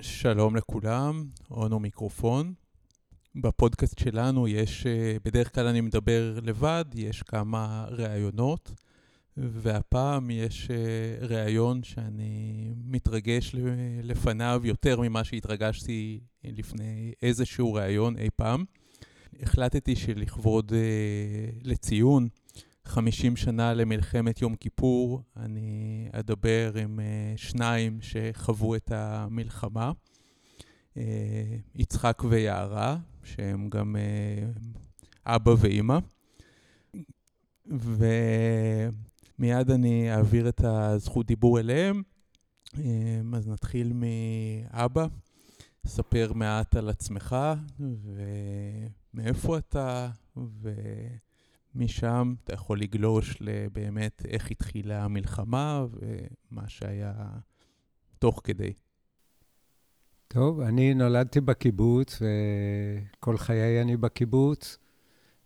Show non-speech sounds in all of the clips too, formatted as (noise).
שלום לכולם, אונו מיקרופון. בפודקאסט שלנו יש, אה, בדרך כלל אני מדבר לבד, יש כמה ראיונות, והפעם יש אה, ראיון שאני מתרגש לפניו יותר ממה שהתרגשתי לפני איזשהו ראיון אי פעם. החלטתי שלכבוד אה, לציון 50 שנה למלחמת יום כיפור, אני אדבר עם uh, שניים שחוו את המלחמה, uh, יצחק ויערה, שהם גם uh, אבא ואימא. ומיד אני אעביר את הזכות דיבור אליהם. אז נתחיל מאבא, ספר מעט על עצמך ומאיפה אתה, ו... משם אתה יכול לגלוש לבאמת איך התחילה המלחמה ומה שהיה תוך כדי. טוב, אני נולדתי בקיבוץ, וכל חיי אני בקיבוץ.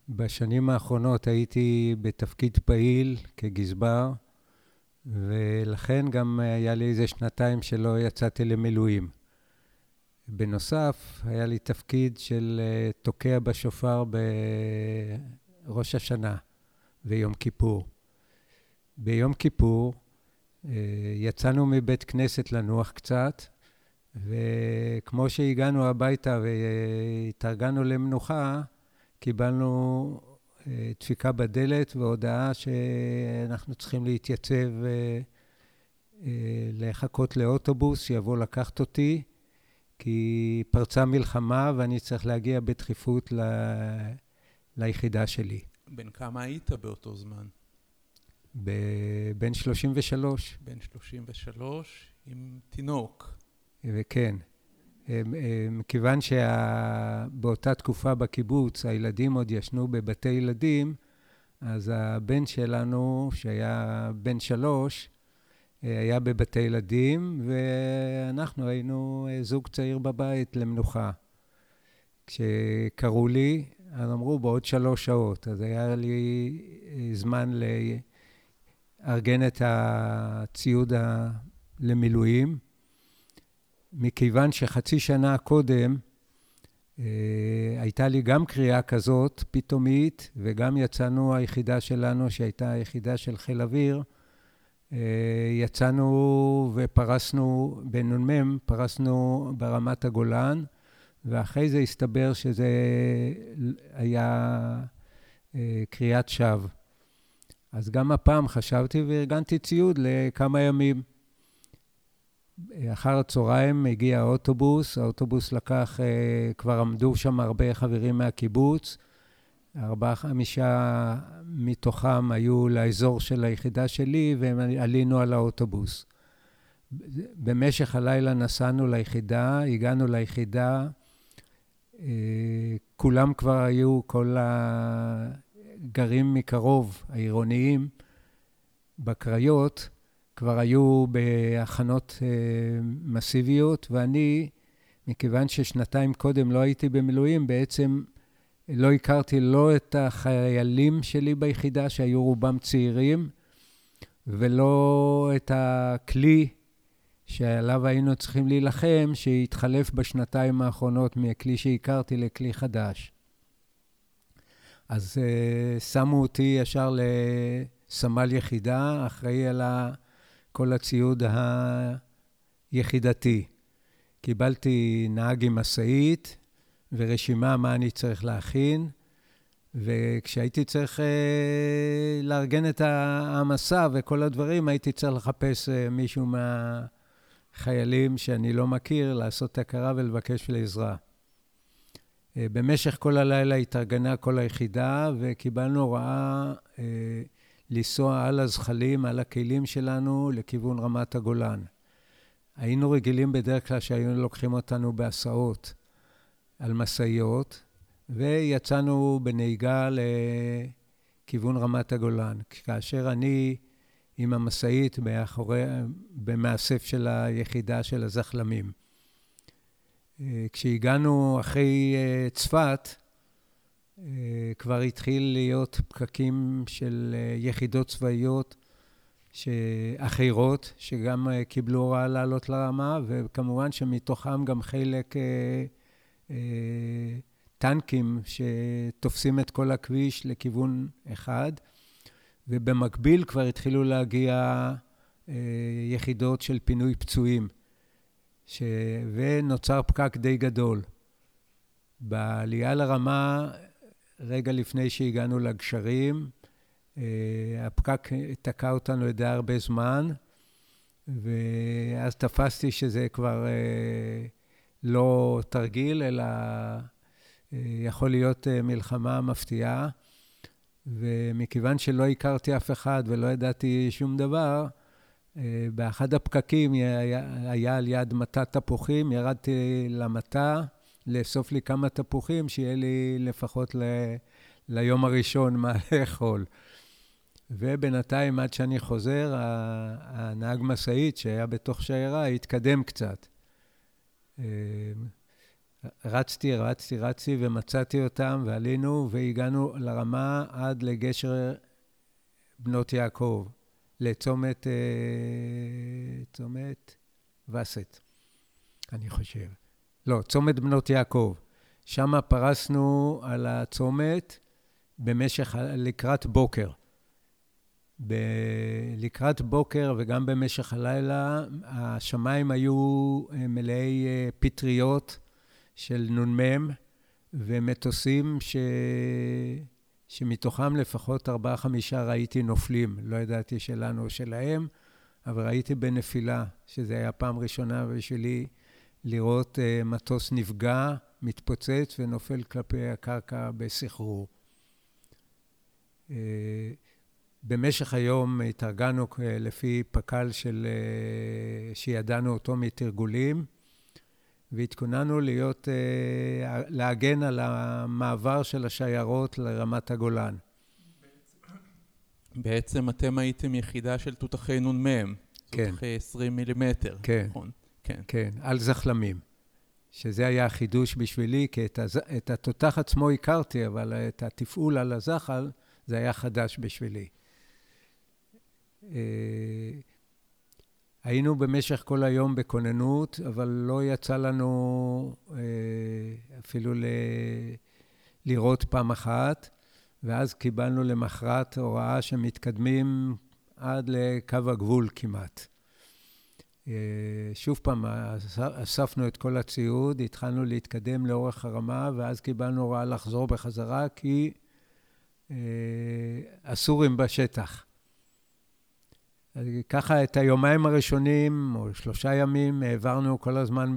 בשנים האחרונות הייתי בתפקיד פעיל כגזבר, ולכן גם היה לי איזה שנתיים שלא יצאתי למילואים. בנוסף, היה לי תפקיד של אה, תוקע בשופר ראש השנה ויום כיפור. ביום כיפור אה, יצאנו מבית כנסת לנוח קצת, וכמו שהגענו הביתה והתארגנו למנוחה, קיבלנו אה, דפיקה בדלת והודעה שאנחנו צריכים להתייצב, אה, לחכות לאוטובוס שיבוא לקחת אותי, כי פרצה מלחמה ואני צריך להגיע בדחיפות ל... ליחידה שלי. בן כמה היית באותו זמן? בן 33. בן 33 עם תינוק. וכן. מכיוון שבאותה תקופה בקיבוץ הילדים עוד ישנו בבתי ילדים, אז הבן שלנו, שהיה בן שלוש, היה בבתי ילדים, ואנחנו היינו זוג צעיר בבית למנוחה. כשקראו לי, אז אמרו, בעוד שלוש שעות. אז היה לי אה, זמן לארגן את הציוד למילואים. מכיוון שחצי שנה קודם אה, הייתה לי גם קריאה כזאת פתאומית, וגם יצאנו, היחידה שלנו, שהייתה היחידה של חיל אוויר, אה, יצאנו ופרסנו, בנ"מ, פרסנו ברמת הגולן. ואחרי זה הסתבר שזה היה אה, קריאת שווא. אז גם הפעם חשבתי וארגנתי ציוד לכמה ימים. אחר הצהריים הגיע האוטובוס, האוטובוס לקח, אה, כבר עמדו שם הרבה חברים מהקיבוץ, ארבעה, חמישה מתוכם היו לאזור של היחידה שלי, ועלינו על האוטובוס. במשך הלילה נסענו ליחידה, הגענו ליחידה, כולם כבר היו, כל הגרים מקרוב, העירוניים, בקריות, כבר היו בהכנות אה, מסיביות, ואני, מכיוון ששנתיים קודם לא הייתי במילואים, בעצם לא הכרתי לא את החיילים שלי ביחידה, שהיו רובם צעירים, ולא את הכלי שעליו היינו צריכים להילחם, שהתחלף בשנתיים האחרונות מכלי שהכרתי לכלי חדש. אז uh, שמו אותי ישר לסמל יחידה, אחראי על כל הציוד היחידתי. קיבלתי נהג עם משאית ורשימה מה אני צריך להכין, וכשהייתי צריך uh, לארגן את המסע וכל הדברים, הייתי צריך לחפש uh, מישהו מה... חיילים שאני לא מכיר, לעשות הכרה ולבקש לעזרה. אה, במשך כל הלילה התארגנה כל היחידה, וקיבלנו הוראה אה, לנסוע על הזחלים, על הכלים שלנו, לכיוון רמת הגולן. היינו רגילים בדרך כלל שהיו לוקחים אותנו בהסעות על משאיות, ויצאנו בנהיגה לכיוון רמת הגולן. כאשר אני עם המשאית מאחורי, במאסף של היחידה של הזחלמים. אה, כשהגענו אחרי אה, צפת, אה, כבר התחיל להיות פקקים של יחידות צבאיות אחרות, שגם קיבלו הוראה לעלות לרמה, וכמובן שמתוכם גם חלק טנקים שתופסים את כל הכביש לכיוון אחד, ובמקביל כבר התחילו להגיע יחידות של פינוי פצועים, ש... ונוצר פקק די גדול. בעלייה לרמה, רגע לפני שהגענו לגשרים, הפקק תקע אותנו די הרבה זמן, ואז תפסתי שזה כבר לא תרגיל, אלא יכול להיות מלחמה מפתיעה. ומכיוון שלא הכרתי אף אחד ולא ידעתי שום דבר, באחד הפקקים היה, היה על יד מטע תפוחים, ירדתי למטע לאסוף לי כמה תפוחים, שיהיה לי לפחות ל, ליום הראשון מה (laughs) לאכול. ובינתיים, עד שאני חוזר, הנהג משאית שהיה בתוך שיירה התקדם קצת. רצתי, רצתי, רצתי ומצאתי אותם ועלינו והגענו לרמה עד לגשר בנות יעקב. לצומת צומת וסת, אני חושב. לא, צומת בנות יעקב. שם פרסנו על הצומת במשך, לקראת בוקר. ב, לקראת בוקר וגם במשך הלילה, השמיים היו מלאי פטריות של נ"מ ומטוסים ש... שמתוכם לפחות ארבעה-חמישה ראיתי נופלים. לא ידעתי שלנו או שלהם, אבל ראיתי בנפילה, שזו הייתה פעם ראשונה בשבילי לראות uh, מטוס נפגע, מתפוצץ ונופל כלפי הקרקע בסחרור. Uh, במשך היום התארגנו לפי פק"ל של, שידענו אותו מתרגולים. והתכוננו להיות, אה, להגן על המעבר של השיירות לרמת הגולן. בעצם אתם הייתם יחידה של תותחי נ"מ. כן. תותחי 20 מילימטר, כן. נכון? כן. כן, על זחלמים. שזה היה החידוש בשבילי, כי את, הז... את התותח עצמו הכרתי, אבל את התפעול על הזחל, זה היה חדש בשבילי. היינו במשך כל היום בכוננות, אבל לא יצא לנו אה, אפילו ל... לראות פעם אחת, ואז קיבלנו למחרת הוראה שמתקדמים עד לקו הגבול כמעט. אה, שוב פעם, אספנו את כל הציוד, התחלנו להתקדם לאורך הרמה, ואז קיבלנו הוראה לחזור בחזרה, כי אה, הסורים בשטח. ככה את היומיים הראשונים, או שלושה ימים, העברנו כל הזמן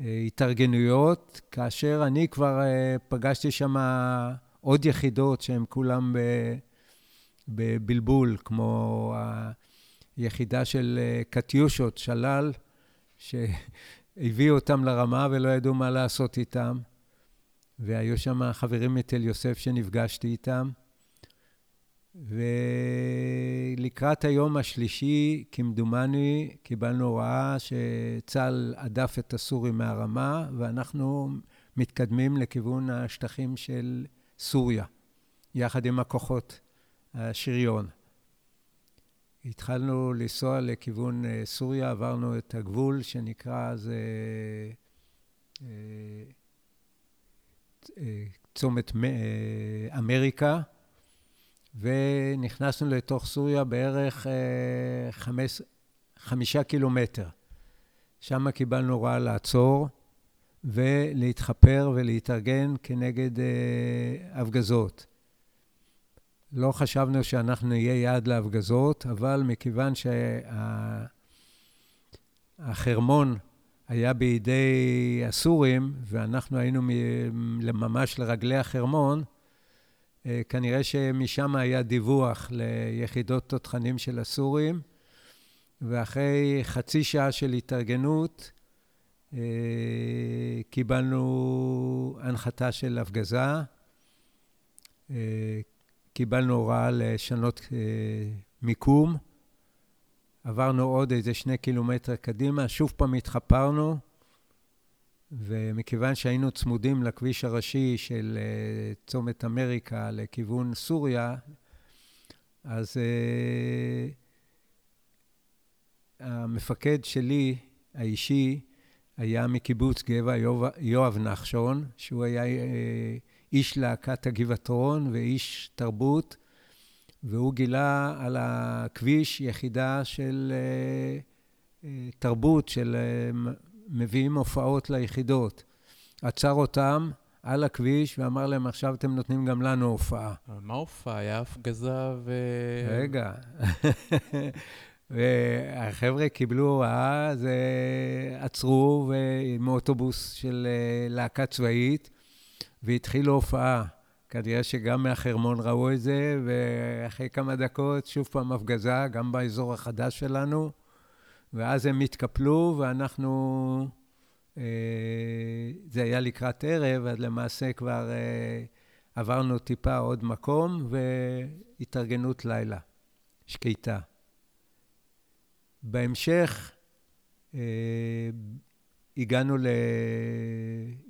בהתארגנויות, כאשר אני כבר אה, פגשתי שם עוד יחידות שהן כולן בבלבול, כמו היחידה של אה, קטיושות, שלל, שהביאו אותם לרמה ולא ידעו מה לעשות איתם. והיו שם חברים מתל יוסף שנפגשתי איתם. ולקראת היום השלישי, כמדומני, קיבלנו הוראה שצה"ל הדף את הסורים מהרמה, ואנחנו מתקדמים לכיוון השטחים של סוריה, יחד עם הכוחות השריון. התחלנו לנסוע לכיוון אה, סוריה, עברנו את הגבול שנקרא אז אה, אה, צומת אמריקה. ונכנסנו לתוך סוריה בערך אה, חמש, חמישה קילומטר. שם קיבלנו הוראה לעצור ולהתחפר ולהתארגן כנגד אה, הפגזות. לא חשבנו שאנחנו נהיה יעד להפגזות, אבל מכיוון שהחרמון היה בידי הסורים, ואנחנו היינו ממש לרגלי החרמון, כנראה שמשם היה דיווח ליחידות תותחנים של הסורים, ואחרי חצי שעה של התארגנות, אה, קיבלנו הנחתה של הפגזה, אה, קיבלנו הוראה לשנות מיקום, עברנו עוד איזה שני קילומטר קדימה, שוב פעם התחפרנו, ומכיוון שהיינו צמודים לכביש הראשי של אה, צומת אמריקה לכיוון סוריה, אז uh, המפקד שלי, האישי, היה מקיבוץ גבע, יואב, יואב נחשון, שהוא היה uh, איש להקת הגבעתרון ואיש תרבות, והוא גילה על הכביש יחידה של תרבות, של מביאים הופעות ליחידות. עצר אותם על הכביש ואמר להם, עכשיו אתם נותנים גם לנו הופעה. מה הופעה? היה הפגזה ו... רגע. (laughs) והחבר'ה קיבלו הוראה, אז עצרו עם אוטובוס של אה, להקה צבאית, והתחילו הופעה. כנראה שגם מהחרמון ראו את זה, ואחרי כמה דקות שוב פעם הפגזה, גם באזור החדש שלנו, ואז הם התקפלו, ואנחנו... אה, זה היה לקראת ערב, אז למעשה כבר אה, עברנו טיפה עוד מקום, והתארגנות לילה, שקטה. בהמשך אה, הגענו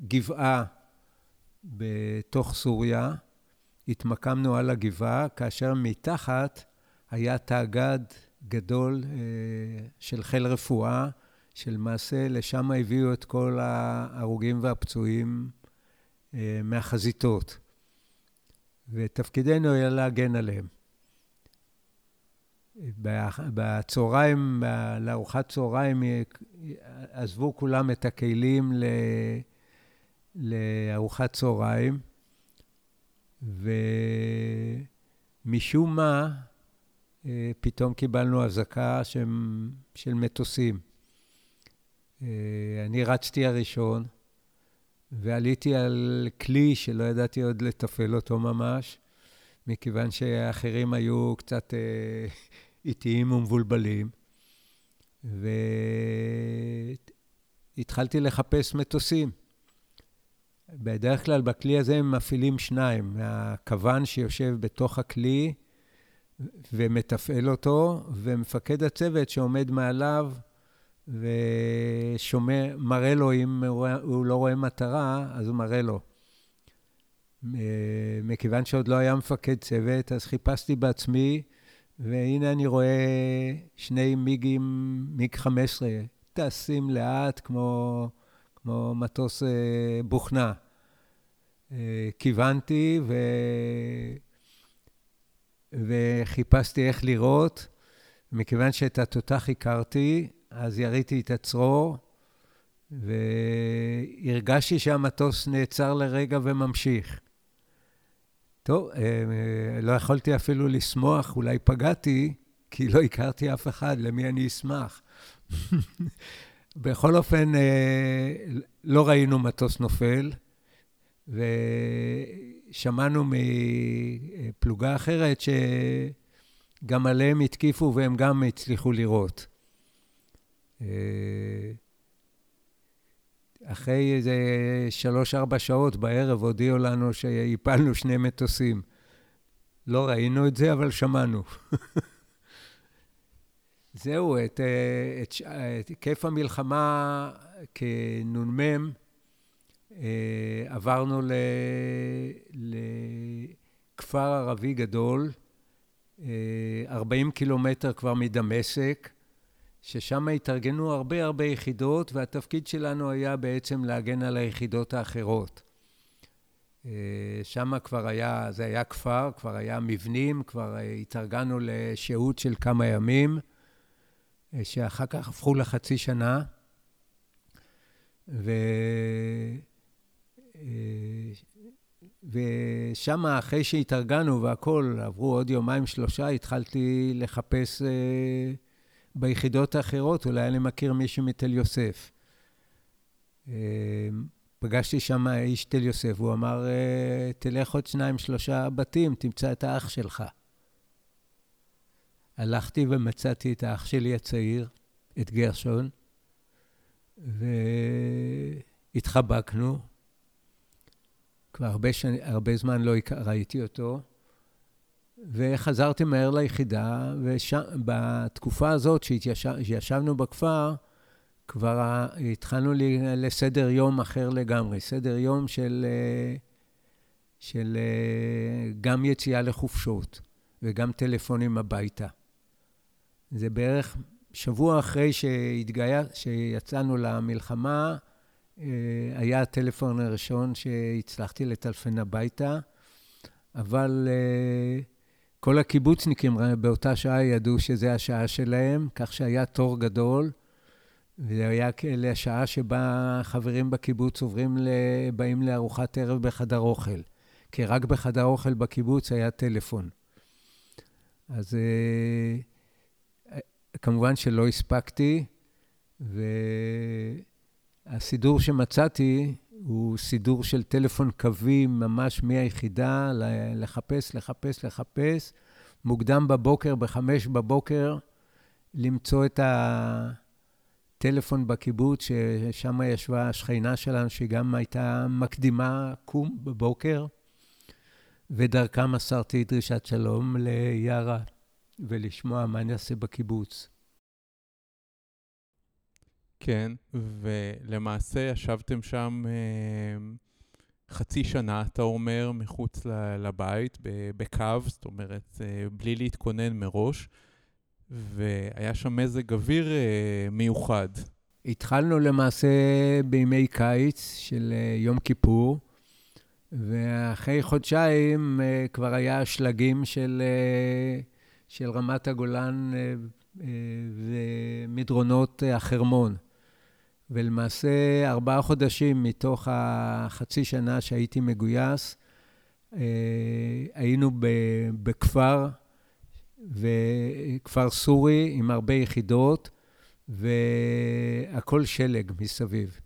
לגבעה בתוך סוריה, התמקמנו על הגבעה, כאשר מתחת היה תאגד גדול של חיל רפואה, שלמעשה לשם הביאו את כל ההרוגים והפצועים מהחזיתות. ותפקידנו היה להגן עליהם. בצהריים, לארוחת צהריים, עזבו כולם את הכלים לארוחת צהריים, ומשום מה, פתאום קיבלנו אזעקה של מטוסים. אני רצתי הראשון, ועליתי על כלי שלא ידעתי עוד לתפעל אותו ממש, מכיוון שאחרים היו קצת (laughs) איטיים ומבולבלים, והתחלתי לחפש מטוסים. בדרך כלל בכלי הזה הם מפעילים שניים, הכוון שיושב בתוך הכלי ומתפעל אותו, ומפקד הצוות שעומד מעליו ושומע, מראה לו, אם הוא לא רואה מטרה, אז הוא מראה לו. מכיוון שעוד לא היה מפקד צוות, אז חיפשתי בעצמי, והנה אני רואה שני מיגים, מיג 15, טסים לאט כמו, כמו מטוס אה, בוכנה. אה, כיוונתי ו... וחיפשתי איך לראות. מכיוון שאת התותח הכרתי, אז יריתי את הצרור, והרגשתי שהמטוס נעצר לרגע וממשיך. טוב, אה, לא יכולתי אפילו לשמוח, אולי פגעתי, כי לא הכרתי אף אחד, למי אני אשמח. (laughs) בכל אופן, אה, לא ראינו מטוס נופל, ושמענו מפלוגה אחרת שגם עליהם התקיפו והם גם הצליחו לירות. אה, אחרי איזה שלוש-ארבע שעות בערב הודיעו לנו שהפלנו שני מטוסים. לא ראינו את זה, אבל שמענו. (laughs) זהו, את, את, את היקף המלחמה כנ"מ אה, עברנו לכפר ערבי גדול, 40 אה, קילומטר כבר מדמשק, ששם התארגנו הרבה הרבה יחידות, והתפקיד שלנו היה בעצם להגן על היחידות האחרות. אה, שם כבר היה, זה היה כפר, כבר היה מבנים, כבר התארגנו לשהות של כמה ימים, שאחר כך הפכו לחצי שנה. ו... ושם, אחרי שהתארגנו והכול, עברו עוד יומיים, שלושה, התחלתי לחפש ביחידות האחרות, אולי אני מכיר מישהו מתל יוסף. אה, פגשתי שם איש תל יוסף, הוא אמר, אה, תלך עוד שניים, שלושה בתים, תמצא את האח שלך. הלכתי ומצאתי את האח שלי הצעיר, את גרשון, והתחבקנו. כבר הרבה, שנ... הרבה זמן לא ראיתי אותו. וחזרתי מהר ליחידה, ובתקופה הזאת שישבנו בכפר, כבר התחלנו לסדר יום אחר לגמרי, סדר יום של, של גם יציאה לחופשות, וגם טלפונים הביתה. זה בערך שבוע אחרי שהתגייר, שיצאנו למלחמה, אה, היה הטלפון הראשון שהצלחתי לטלפן הביתה, אבל אה, כל הקיבוצניקים באותה שעה ידעו שזה השעה שלהם, כך שהיה תור גדול, וזה היה כאלה השעה שבה חברים בקיבוץ עוברים, באים לארוחת ערב בחדר אוכל, כי רק בחדר אוכל בקיבוץ היה טלפון. אז אה, כמובן שלא הספקתי, והסידור שמצאתי הוא סידור של טלפון קווי ממש מהיחידה, לחפש, לחפש, לחפש. מוקדם בבוקר, בחמש בבוקר, למצוא את הטלפון בקיבוץ, ששם ישבה השכנה שלנו, שהיא גם הייתה מקדימה קום בבוקר, ודרכה מסרתי דרישת שלום ליארה, ולשמוע מה נעשה בקיבוץ. כן, ולמעשה ישבתם שם אה, חצי שנה, אתה אומר, מחוץ לבית, בקו, זאת אומרת, אה, בלי להתכונן מראש, והיה שם מזג אוויר אה, מיוחד. התחלנו למעשה בימי קיץ של יום כיפור, ואחרי חודשיים כבר היה שלגים של, של רמת הגולן ומדרונות החרמון. ולמעשה, ארבעה חודשים מתוך החצי שנה שהייתי מגויס, אה, היינו בכפר, כפר סורי עם הרבה יחידות, והכל שלג מסביב.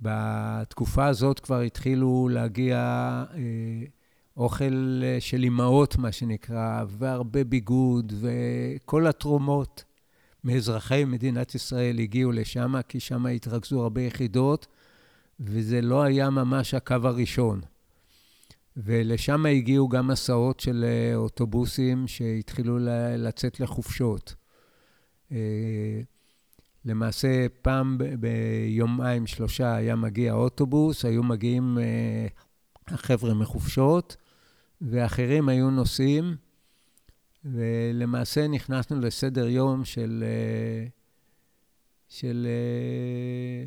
בתקופה הזאת כבר התחילו להגיע אה, אוכל של אימהות, מה שנקרא, והרבה ביגוד, וכל התרומות. מאזרחי מדינת ישראל הגיעו לשם, כי שם התרכזו הרבה יחידות, וזה לא היה ממש הקו הראשון. ולשם הגיעו גם הסעות של אה, אוטובוסים שהתחילו לצאת לחופשות. אה, למעשה, פעם ביומיים, שלושה, היה מגיע אוטובוס, היו מגיעים אה, החבר'ה מחופשות, ואחרים היו נוסעים. ולמעשה נכנסנו לסדר יום של, אה, של אה,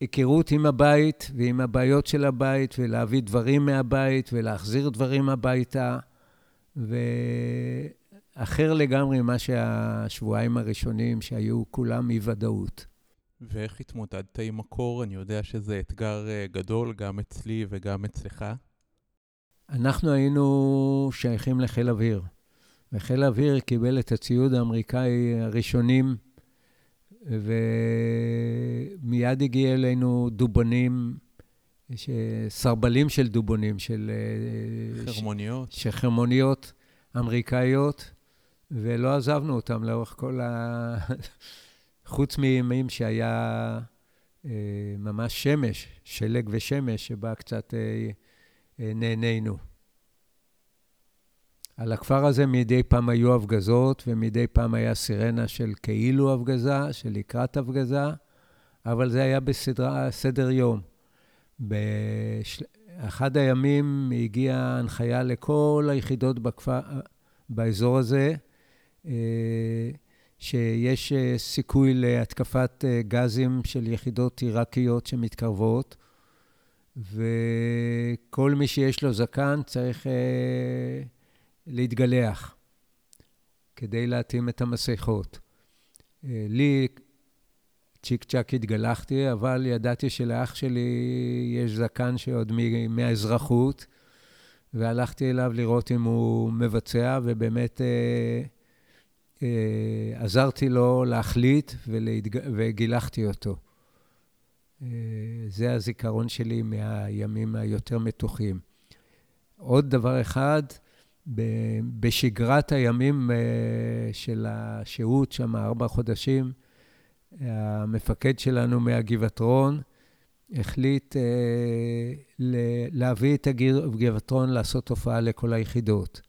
היכרות עם הבית ועם הבעיות של הבית, ולהביא דברים מהבית ולהחזיר דברים הביתה, ואחר לגמרי ממה שהשבועיים הראשונים שהיו כולם אי-ודאות. ואיך התמודדת עם הקור? אני יודע שזה אתגר אה, גדול, גם אצלי וגם אצלך. אנחנו היינו שייכים לחיל אוויר, וחיל האוויר קיבל את הציוד האמריקאי הראשונים, ומיד הגיע אלינו דובונים, סרבלים של דובונים, של... אה, חרמוניות. של חרמוניות אמריקאיות, ולא עזבנו אותם לאורך כל ה... (laughs) חוץ מימים שהיה אה, ממש שמש, שלג ושמש, שבה קצת... אה, נהנינו. על הכפר הזה מדי פעם היו הפגזות, ומדי פעם היה סירנה של כאילו הפגזה, של לקראת הפגזה, אבל זה היה בסדר יום. באחד הימים הגיעה הנחיה לכל היחידות בכפר, באזור הזה, אה, שיש אה, סיכוי להתקפת גזים של יחידות עיראקיות שמתקרבות, וכל מי שיש לו זקן צריך אה, להתגלח כדי להתאים את המסכות. אה, לי צ'יק צ'אק התגלחתי, אבל ידעתי שלאח שלי יש זקן שעוד מהאזרחות, והלכתי אליו לראות אם הוא מבצע, ובאמת אה, אה, עזרתי לו להחליט ולהתג... וגילחתי אותו. אה, זה הזיכרון שלי מהימים היותר מתוחים. עוד דבר אחד, בשגרת הימים אה, של השהות שם, ארבעה חודשים, המפקד שלנו מהגבעתרון החליט אה, להביא את הגבעתרון לעשות הופעה לכל היחידות.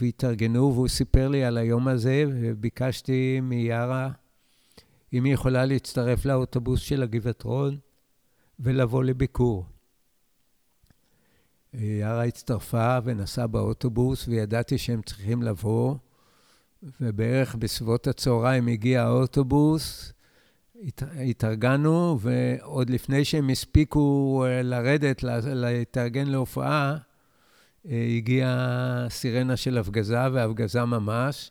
והתארגנו, והוא סיפר לי על היום הזה, וביקשתי מיארה אם היא יכולה להצטרף לאוטובוס של הגבעת רון ולבוא לביקור. יארה הצטרפה ונסעה באוטובוס, וידעתי שהם צריכים לבוא, ובערך בסביבות הצהריים הגיע האוטובוס, הת, התארגנו, ועוד לפני שהם הספיקו אה, לרדת, להתארגן להופעה, אה, הגיעה סירנה של הפגזה, והפגזה ממש.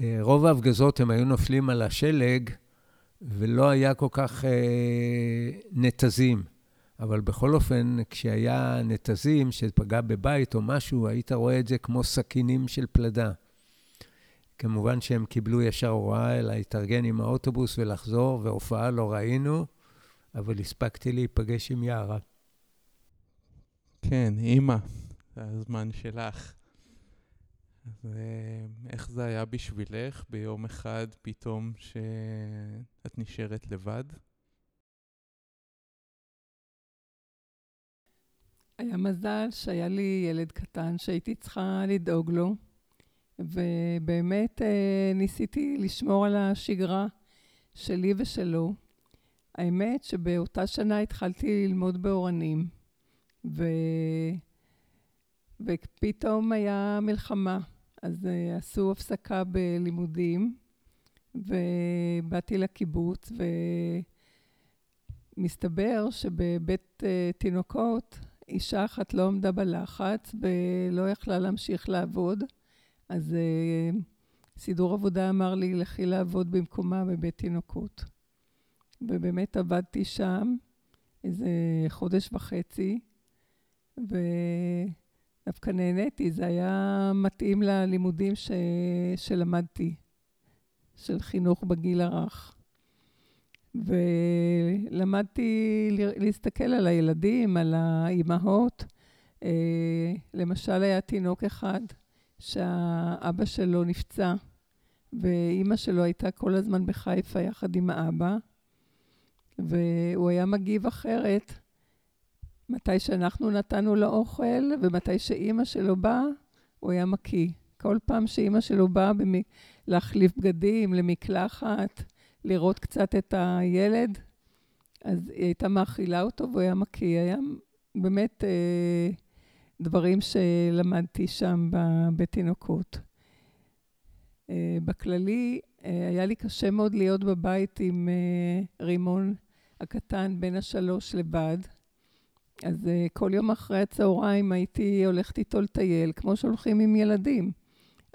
אה, רוב ההפגזות הם היו נופלים על השלג, ולא היה כל כך אה, נתזים. אבל בכל אופן, כשהיה נתזים שפגע בבית או משהו, היית רואה את זה כמו סכינים של פלדה. כמובן שהם קיבלו ישר הוראה להתארגן עם האוטובוס ולחזור, והופעה לא ראינו, אבל הספקתי להיפגש עם יערה. כן, אימא, זה הזמן שלך. ואיך זה היה בשבילך ביום אחד פתאום שאת נשארת לבד? היה מזל שהיה לי ילד קטן שהייתי צריכה לדאוג לו, ובאמת אה, ניסיתי לשמור על השגרה שלי ושלו. האמת שבאותה שנה התחלתי ללמוד באורנים, ו... ופתאום היה מלחמה. אז uh, עשו הפסקה בלימודים, ובאתי לקיבוץ, ומסתבר שבבית uh, תינוקות אישה אחת לא עמדה בלחץ ולא יכלה להמשיך לעבוד, אז uh, סידור עבודה אמר לי, לכי לעבוד במקומה בבית תינוקות. ובאמת עבדתי שם איזה חודש וחצי, ו... דווקא נהניתי, זה היה מתאים ללימודים ש... שלמדתי, של חינוך בגיל הרך. ולמדתי להסתכל על הילדים, על האימהות. אה, למשל, היה תינוק אחד שהאבא שלו נפצע, ואימא שלו הייתה כל הזמן בחיפה יחד עם האבא, והוא היה מגיב אחרת מתי שאנחנו נתנו לו אוכל, ומתי שאימא שלו באה, הוא היה מקיא. כל פעם שאימא שלו באה במ... להחליף בגדים, למקלחת, לראות קצת את הילד, אז היא הייתה מאכילה אותו והוא היה מקיא. היה באמת אה, דברים שלמדתי שם בתינוקות. אה, בכללי, אה, היה לי קשה מאוד להיות בבית עם אה, רימון הקטן, בן השלוש לבד. אז uh, כל יום אחרי הצהריים הייתי הולכת איתו לטייל, כמו שהולכים עם ילדים.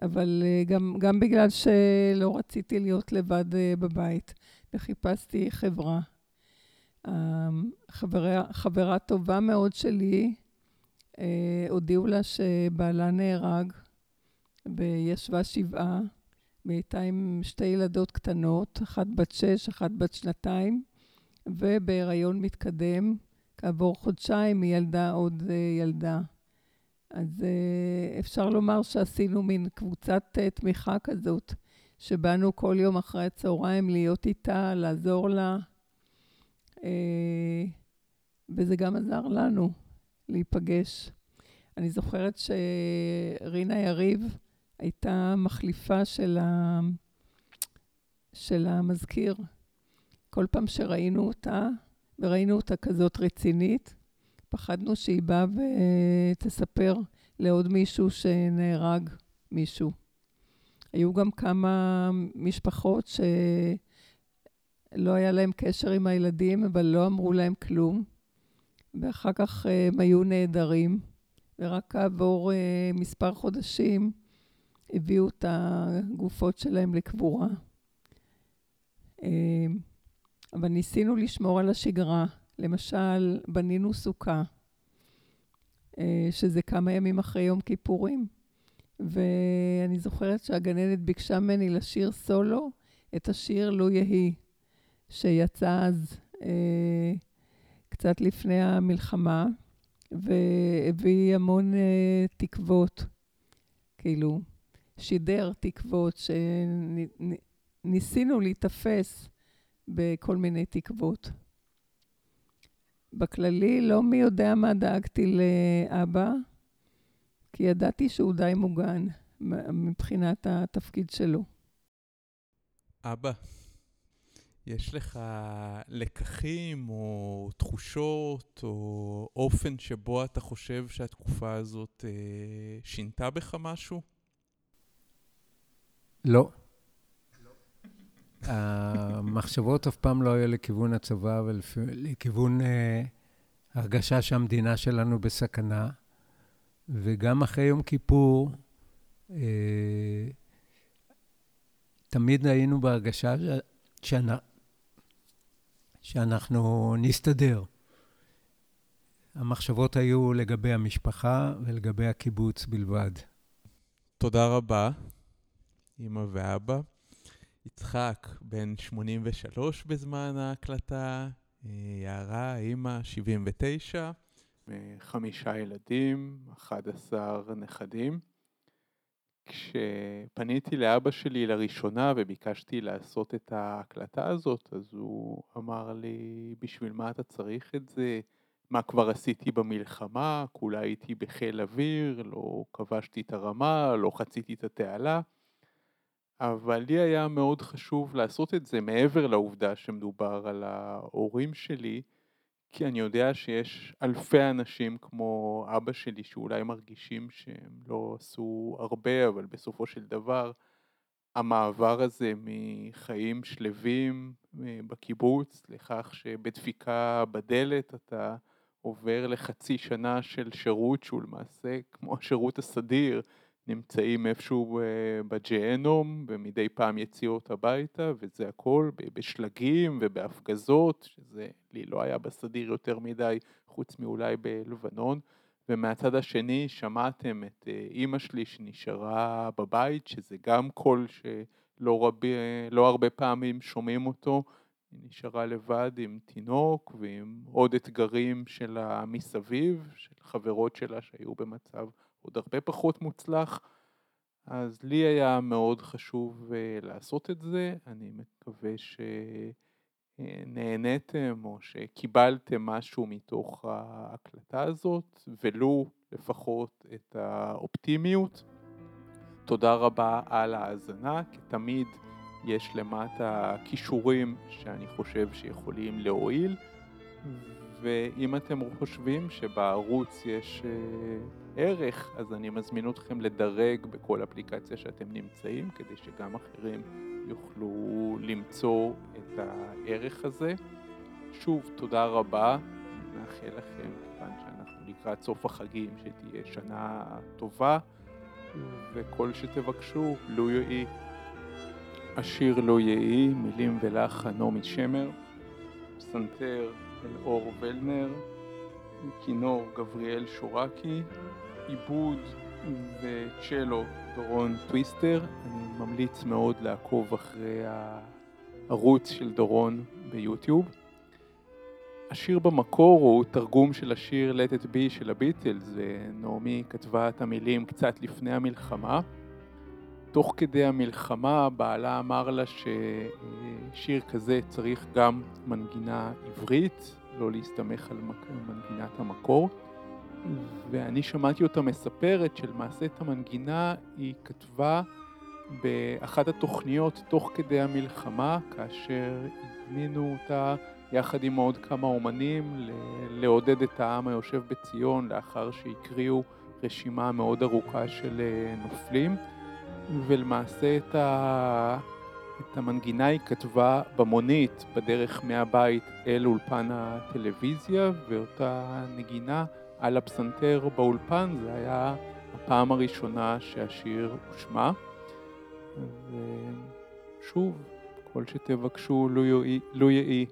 אבל uh, גם, גם בגלל שלא רציתי להיות לבד uh, בבית, וחיפשתי חברה. Uh, חברה, חברה טובה מאוד שלי, הודיעו לה שבעלה נהרג, וישבה שבעה, והיא עם שתי ילדות קטנות, אחת בת שש, אחת בת שנתיים, ובהיריון מתקדם. כעבור חודשיים היא ילדה עוד uh, ילדה. אז uh, אפשר לומר שעשינו מין קבוצת uh, תמיכה כזאת, שבאנו כל יום אחרי הצהריים להיות איתה, לעזור לה, וזה גם עזר לנו להיפגש. אני זוכרת שרינה יריב הייתה מחליפה של, ה... של המזכיר. כל פעם שראינו אותה, וראינו אותה כזאת רצינית, פחדנו שהיא באה ותספר לעוד מישהו שנהרג מישהו. היו גם כמה משפחות שלא היה להם קשר עם הילדים, אבל לא אמרו להם כלום, ואחר כך אה, הם היו נעדרים, ורק כעבור אה, מספר חודשים הביאו את הגופות שלהם לקבורה. אבל ניסינו לשמור על השגרה. למשל, בנינו סוכה, אה, שזה כמה ימים אחרי יום כיפורים, ואני זוכרת שהגננת ביקשה ממני לשיר סולו את השיר "לו יהי", שיצא אז אה, קצת לפני המלחמה, והביא המון אה, תקוות, כאילו, שידר תקוות, שניסינו להיתפס בכל מיני תקוות. בכללי, לא מי יודע מה דאגתי לאבא, כי ידעתי שהוא די מוגן מבחינת התפקיד שלו. אבא, יש לך לקחים או תחושות או אופן שבו אתה חושב שהתקופה הזאת אה, שינתה בך משהו? לא. המחשבות אף פעם לא היו לכיוון הצבא ולכיוון אה, הרגשה שהמדינה שלנו בסכנה. וגם אחרי יום כיפור, אה, תמיד היינו בהרגשה שאנ... שאנחנו נסתדר. המחשבות היו לגבי המשפחה ולגבי הקיבוץ בלבד. תודה רבה, אמא ואבא. יצחק, בן 83 בזמן ההקלטה, אה, יערה, אימא, 79, חמישה ילדים, 11 נכדים. כשפניתי לאבא שלי לראשונה וביקשתי לעשות את ההקלטה הזאת, אז הוא אמר לי, בשביל מה אתה צריך את זה? מה כבר עשיתי במלחמה? כולה הייתי בחיל אוויר, לא כבשתי את הרמה, לא חציתי את התעלה. אבל לי היה מאוד חשוב לעשות את זה מעבר לעובדה שמדובר על ההורים שלי, כי אני יודע שיש אלפי אנשים כמו אבא שלי שאולי מרגישים שהם לא עשו הרבה, אבל בסופו של דבר המעבר הזה מחיים שלווים אה, בקיבוץ לכך שבדפיקה בדלת אתה עובר לחצי שנה של שירות שהוא למעשה כמו השירות הסדיר נמצאים איפשהו אה, בג'הנום ומדי פעם יציאות הביתה וזה הכל בשלגים ובהפגזות שזה לי לא היה בסדיר יותר מדי חוץ מאולי בלבנון. ומהצד השני שמעתם את אה, אימא שלי שנשארה בבית שזה גם קול שלא רב, לא הרבה פעמים שומעים אותו. היא נשארה לבד עם תינוק ועם עוד אתגרים שלה מסביב של חברות שלה שהיו במצב עוד הרבה פחות מוצלח, אז לי היה מאוד חשוב uh, לעשות את זה, אני מקווה שנהניתם או שקיבלתם משהו מתוך ההקלטה הזאת, ולו לפחות את האופטימיות. תודה רבה על ההאזנה, תמיד יש למטה כישורים שאני חושב שיכולים להועיל, ואם אתם חושבים שבערוץ יש אה, ערך, אז אני מזמין אתכם לדרג בכל אפליקציה שאתם נמצאים, כדי שגם אחרים יוכלו למצוא את הערך הזה. שוב, תודה רבה, אני מאחל לכם, כיוון שאנחנו לקראת סוף החגים, שתהיה שנה טובה, וכל שתבקשו, לו יהי. השיר לא יהי, מילים ולחן נעמי שמר, פסנתר אלאור ולנר, כינור גבריאל שורקי, עיבוד וצ'לו דורון טוויסטר. אני ממליץ מאוד לעקוב אחרי הערוץ של דורון ביוטיוב. השיר במקור הוא תרגום של השיר Let It Be של הביטלס, ונעמי כתבה את המילים קצת לפני המלחמה. תוך כדי המלחמה בעלה אמר לה ששיר כזה צריך גם מנגינה עברית, לא להסתמך על מנגינת המקור. ואני שמעתי אותה מספרת שלמעשה את המנגינה היא כתבה באחת התוכניות תוך כדי המלחמה, כאשר הזמינו אותה יחד עם עוד כמה אומנים לעודד את העם היושב בציון לאחר שהקריאו רשימה מאוד ארוכה של אה, נופלים. ולמעשה את, ה... את המנגינה היא כתבה במונית בדרך מהבית אל אולפן הטלוויזיה ואותה נגינה על הפסנתר באולפן זה היה הפעם הראשונה שהשיר הושמע. ושוב כל שתבקשו לו יהי